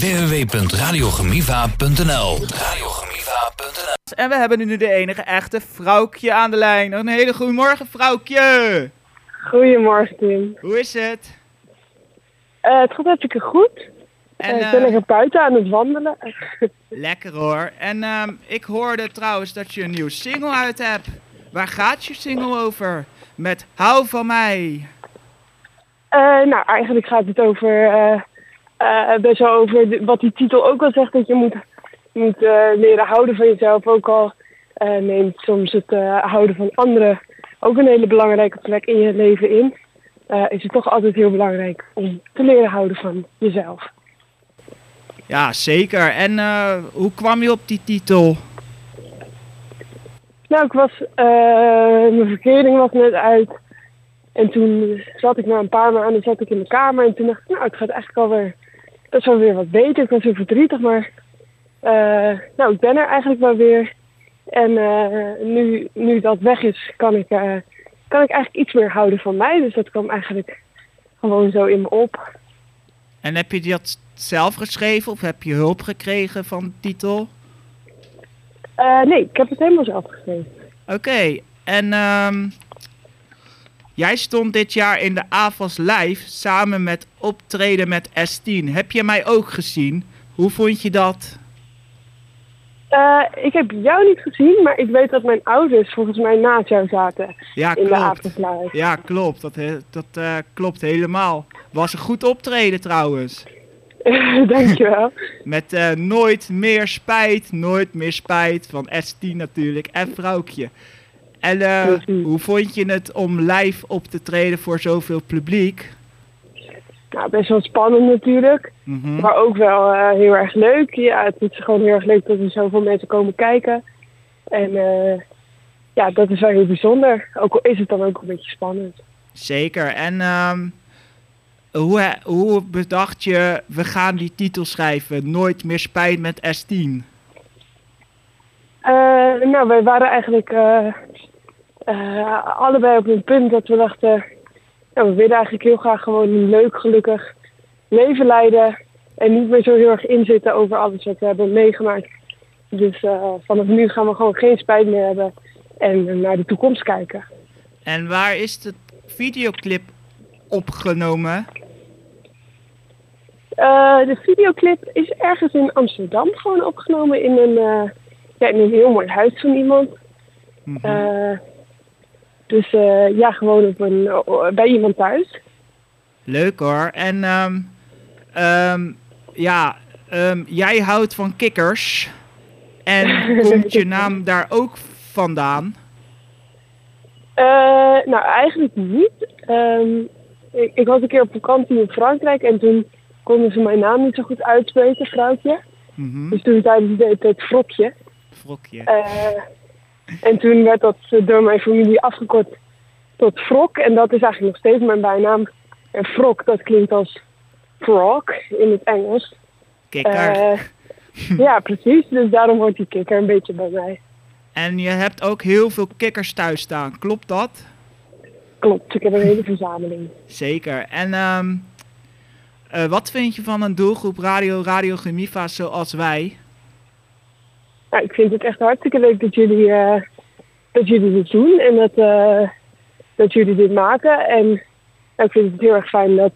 www.radiogemiva.nl Radiogemiva.nl En we hebben nu de enige echte vrouwtje aan de lijn. Een hele goede morgen, vrouwtje. Goedemorgen, Tim. Hoe is het? Eh, het gaat hartstikke goed. En, Eh, ik ben eh, lekker buiten aan het wandelen. Lekker hoor. En ehm, ik hoorde trouwens dat je een nieuwe single uit hebt. Waar gaat je single over? Met Hou van mij. Eh, nou, eigenlijk gaat het over, eh, best wel over de- wat die titel ook al zegt. Dat je moet, moet eh, leren houden van jezelf. Ook al eh, neemt soms het houden van anderen ook een hele belangrijke plek in je leven in. is het toch altijd heel belangrijk om te leren houden van jezelf. Ja, zeker. En hoe kwam je op die titel? Nou, ik was, mijn verkering was net uit. En toen zat ik na een paar maanden zat ik in de kamer. En toen dacht ik, nou, het gaat eigenlijk alweer, dat is wel weer wat beter. Ik was heel verdrietig, maar eh, nou, ik ben er eigenlijk wel weer. En eh, nu, nu dat weg is, kan ik, eh, kan ik eigenlijk iets meer houden van mij. Dus dat kwam eigenlijk gewoon zo in me op. En heb je dat zelf geschreven of heb je hulp gekregen van de titel? Nee, ik heb het helemaal zelf geschreven. Oké, en ehm, jij stond dit jaar in de AFAS Live samen met optreden met S10. Heb je mij ook gezien? Hoe vond je dat? Eh, ik heb jou niet gezien, maar ik weet dat mijn ouders volgens mij naast jou zaten Ja, in de klopt. avondlive. Ja, klopt. Dat, dat eh, klopt helemaal. Was een goed optreden trouwens. Dankjewel. Met eh, Nooit meer spijt, nooit meer spijt van S10 natuurlijk en Vrouwtje. En eh, hoe vond je het om live op te treden voor zoveel publiek? Nou, best wel spannend natuurlijk, Mhm. maar ook wel eh, heel erg leuk. Ja, het is gewoon heel erg leuk dat er zoveel mensen komen kijken. En eh, ja, dat is wel heel bijzonder. Ook al is het dan ook een beetje spannend. Zeker. En ehm, hoe, hoe bedacht je, we gaan die titel schrijven, Nooit meer spijt met S10? Eh, nou, wij waren eigenlijk eh, allebei op een punt dat we dachten... Nou, we willen eigenlijk heel graag gewoon een leuk, gelukkig leven leiden. En niet meer zo heel erg inzitten over alles wat we hebben meegemaakt. Dus eh, vanaf nu gaan we gewoon geen spijt meer hebben. En naar de toekomst kijken. En waar is de videoclip opgenomen? Eh, de videoclip is ergens in Amsterdam gewoon opgenomen in een, ja, in een heel mooi huis van iemand. Eh, dus eh, ja, gewoon op een, bij iemand thuis. Leuk hoor. En ehm, ehm, ja, ehm, jij houdt van kikkers. En komt je naam daar ook vandaan? Eh, nou, eigenlijk niet. Ik, ik was een keer op vakantie in Frankrijk en toen konden ze mijn naam niet zo goed uitspreken, vrouwtje. Mhm. Dus toen zeiden ze het, het frokje. Frokje. Eh, en toen werd dat door mijn familie afgekort tot Frok. En dat is eigenlijk nog steeds mijn bijnaam. En Frok, dat klinkt als frog in het Engels. Kikker. Eh, ja, precies. Dus daarom hoort die kikker een beetje bij mij. En je hebt ook heel veel kikkers thuis staan. Klopt dat? Klopt, ik heb een hele verzameling. Zeker. En ehm, eh, wat vind je van een doelgroep Radio Radio Gemiva zoals wij? Nou, ik vind het echt hartstikke leuk dat jullie, eh, dat jullie dit doen en dat, eh, dat jullie dit maken. En nou, ik vind het heel erg fijn dat,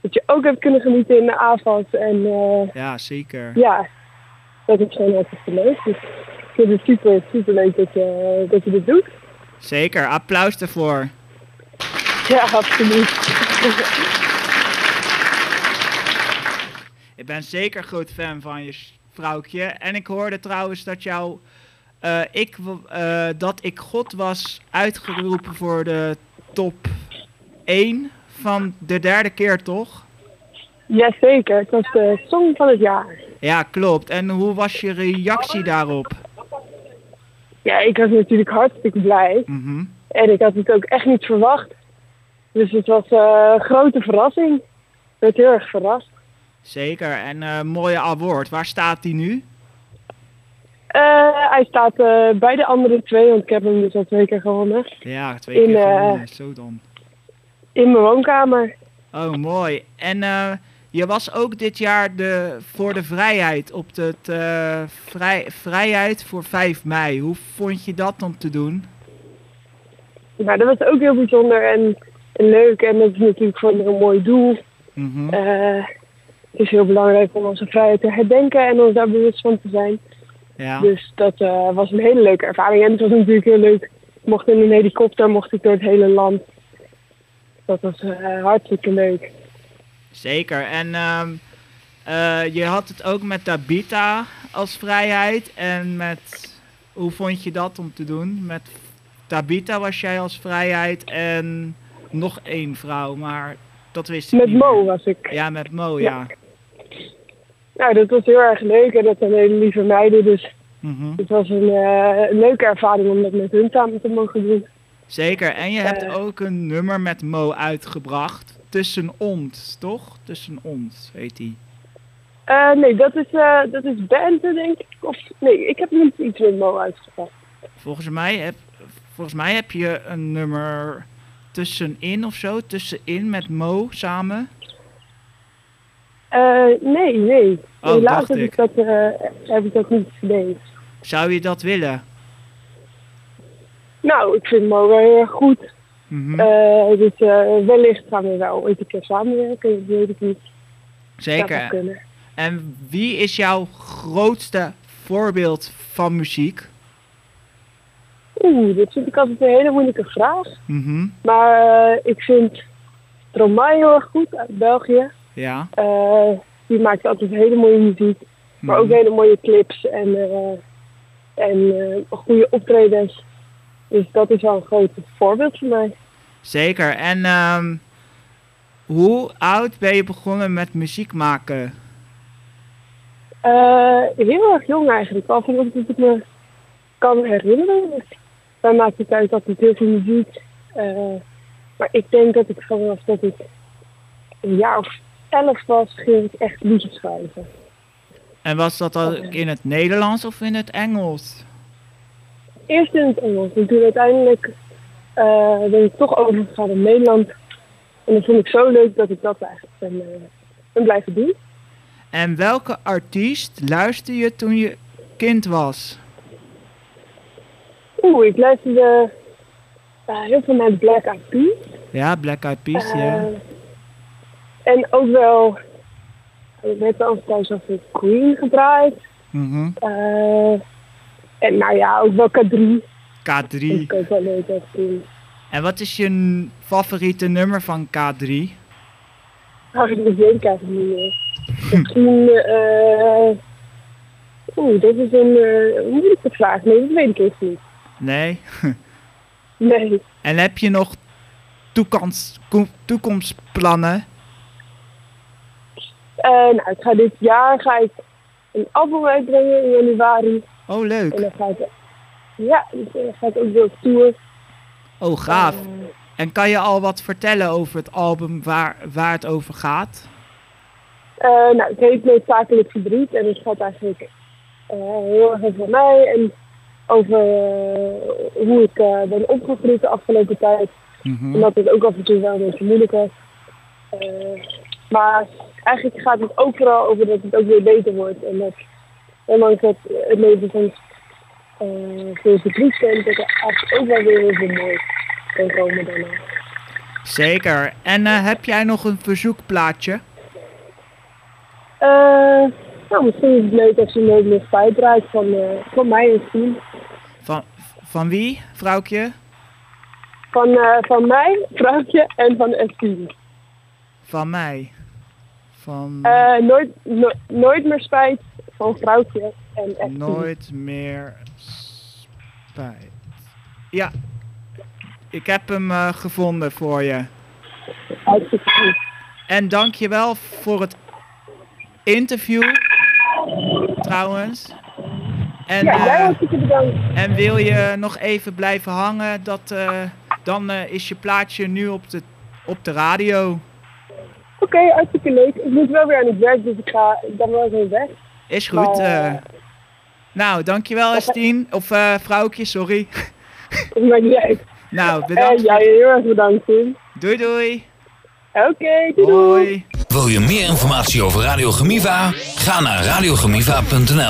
dat je ook hebt kunnen genieten in de avond. En eh, Ja, zeker. ja, dat is gewoon hartstikke leuk. Dus ik vind het super, super leuk dat je, dat je dit doet. Zeker. Applaus daarvoor. Ja, absoluut. Ik ben zeker groot fan van je En ik hoorde trouwens dat jou, eh, ik, eh, dat ik God was uitgeroepen voor de top 1 van de derde keer, toch? Jazeker, het was de song van het jaar. Ja, klopt. En hoe was je reactie daarop? Ja, ik was natuurlijk hartstikke blij. Mhm. En ik had het ook echt niet verwacht. Dus het was eh, een grote verrassing. Ik werd heel erg verrast. Zeker. En eh mooie award. Waar staat die nu? Eh, hij staat eh, bij de andere twee, want ik heb hem dus al twee keer gewonnen. Ja, twee In, keer eh, gewonnen. Zo dan. In mijn woonkamer. Oh, mooi. En je was ook dit jaar de, voor de vrijheid op het vrij, vrijheid voor 5 mei. Hoe vond je dat om te doen? Maar dat was ook heel bijzonder en, en leuk. En dat is natuurlijk voor een mooi doel. Eh, het is heel belangrijk om onze vrijheid te herdenken en ons daar bewust van te zijn. Ja. Dus dat eh, was een hele leuke ervaring. En het was natuurlijk heel leuk. Ik mocht in een helikopter, mocht ik door het hele land. Dat was eh, hartstikke leuk. Zeker. En ehm, eh, je had het ook met Tabita als vrijheid. En met. Hoe vond je dat om te doen? Met Tabita was jij als vrijheid en nog één vrouw, maar dat wist ik Met niet Mo meer. was ik. Ja, met Mo, ja. Nou, dat was heel erg leuk en dat zijn hele lieve meiden. Dus Mhm. het was een, eh, een leuke ervaring om dat met hun samen te mogen doen. Zeker. En je hebt Eh. ook een nummer met Mo uitgebracht. Tussen ons, toch? Tussen ons heet die. Eh, nee, dat is, eh dat is Bente, denk ik. Of, nee, ik heb niet iets met Mo uitgebracht. Volgens mij heb, volgens mij heb je een nummer tussenin of zo. Tussenin met Mo samen. Eh, nee, nee. Oh, Helaas dacht heb ik. dat, eh, heb ik dat niet gedaan. Zou je dat willen? Nou, ik vind Mo wel heel erg goed. Mhm. Eh, dus wellicht gaan we wel ooit een keer samenwerken. Dat weet ik niet. Zeker. En wie is jouw grootste voorbeeld van muziek? Oeh, dat vind ik altijd een hele moeilijke vraag. Mhm. Maar eh, ik vind Romain heel erg goed uit België. Ja. Eh, die maakt altijd hele mooie muziek. Maar ook Mhm. hele mooie clips en, eh, en goede optredens. Dus dat is wel een groot voorbeeld voor mij. Zeker. En ehm, hoe oud ben je begonnen met muziek maken? Heel erg jong eigenlijk. Al dat ik me kan herinneren. Dus wij maakten thuis altijd heel veel muziek. Eh, maar ik denk dat ik vanaf dat ik een jaar of elf was, ging ik echt liedjes schrijven. En was dat dan in het Nederlands of in het Engels? Eerst in het Engels en toen uiteindelijk eh, ben ik toch overgegaan naar Nederland. En dat vond ik zo leuk dat ik dat eigenlijk ben, eh, ben blijven doen. En welke artiest luisterde je toen je kind was? Oeh, ik luisterde eh, heel veel naar Black Eyed Peas. Ja, Black Eyed Peas, Eh, ja. En ook wel, ik werd al thuis al veel Queen gedraaid. Mhm. Eh, en nou ja, ook wel K3. Dat K3. vind ik ook wel leuk als Queen. En wat is je favoriete nummer van K3? Nou, dat weet ik eigenlijk niet meer. Misschien, eh oeh, dit is een moeilijke vraag. Nee, dat weet ik echt niet. Nee. Nee. En heb je nog toekomst, ko- toekomstplannen? Eh, nou, ik ga dit jaar ga ik een album uitbrengen in januari. Oh, En leuk. dan ga ik, ja, dus, dan ga ik ook weer op tour. Oh, gaaf. Eh, En kan je al wat vertellen over het album waar, waar het over gaat? Eh, nou, het heet Noodzakelijk Verdriet en het gaat eigenlijk eh, heel erg over mij en over eh, hoe ik eh, ben opgegroeid de afgelopen tijd. Mhm. En dat het ook af en toe wel een beetje moeilijk was. Eh, maar eigenlijk gaat het ook vooral over dat het ook weer beter wordt. En dat ondanks dat het leven soms eh, veel verdriet kent, dat er eigenlijk ook wel weer heel veel moois kan komen daarna. Zeker. En heb jij nog een verzoekplaatje? Nou, misschien is het leuk als je nooit meer spijt draait van, eh, van mij en Stien. Van, van wie, vrouwtje? Van, eh, van mij, vrouwtje en van Estine. Van mij. Van Eh, nooit, no- nooit meer spijt van vrouwtje en Estine. nooit meer spijt. Ja. Ik heb hem eh, gevonden voor je. Hartstikke goed. En dankjewel voor het interview. Trouwens. En, Ja, jij eh, hartstikke bedankt. en wil je nog even blijven hangen, dat, eh, dan eh, is je plaatje nu op de, op de radio. Oké, hartstikke leuk. Ik moet wel weer aan het werk, dus ik ga dan wel zo weg. Is goed. Maar, nou, dankjewel Estien. Of eh vrouwtje, sorry. Dat maakt niet uit. nou, bedankt. jij heel erg bedankt, Tim. Doei doei. Oké, doei doei. Wil je meer informatie over Radio Gemiva? Ga naar radiogemiva.nl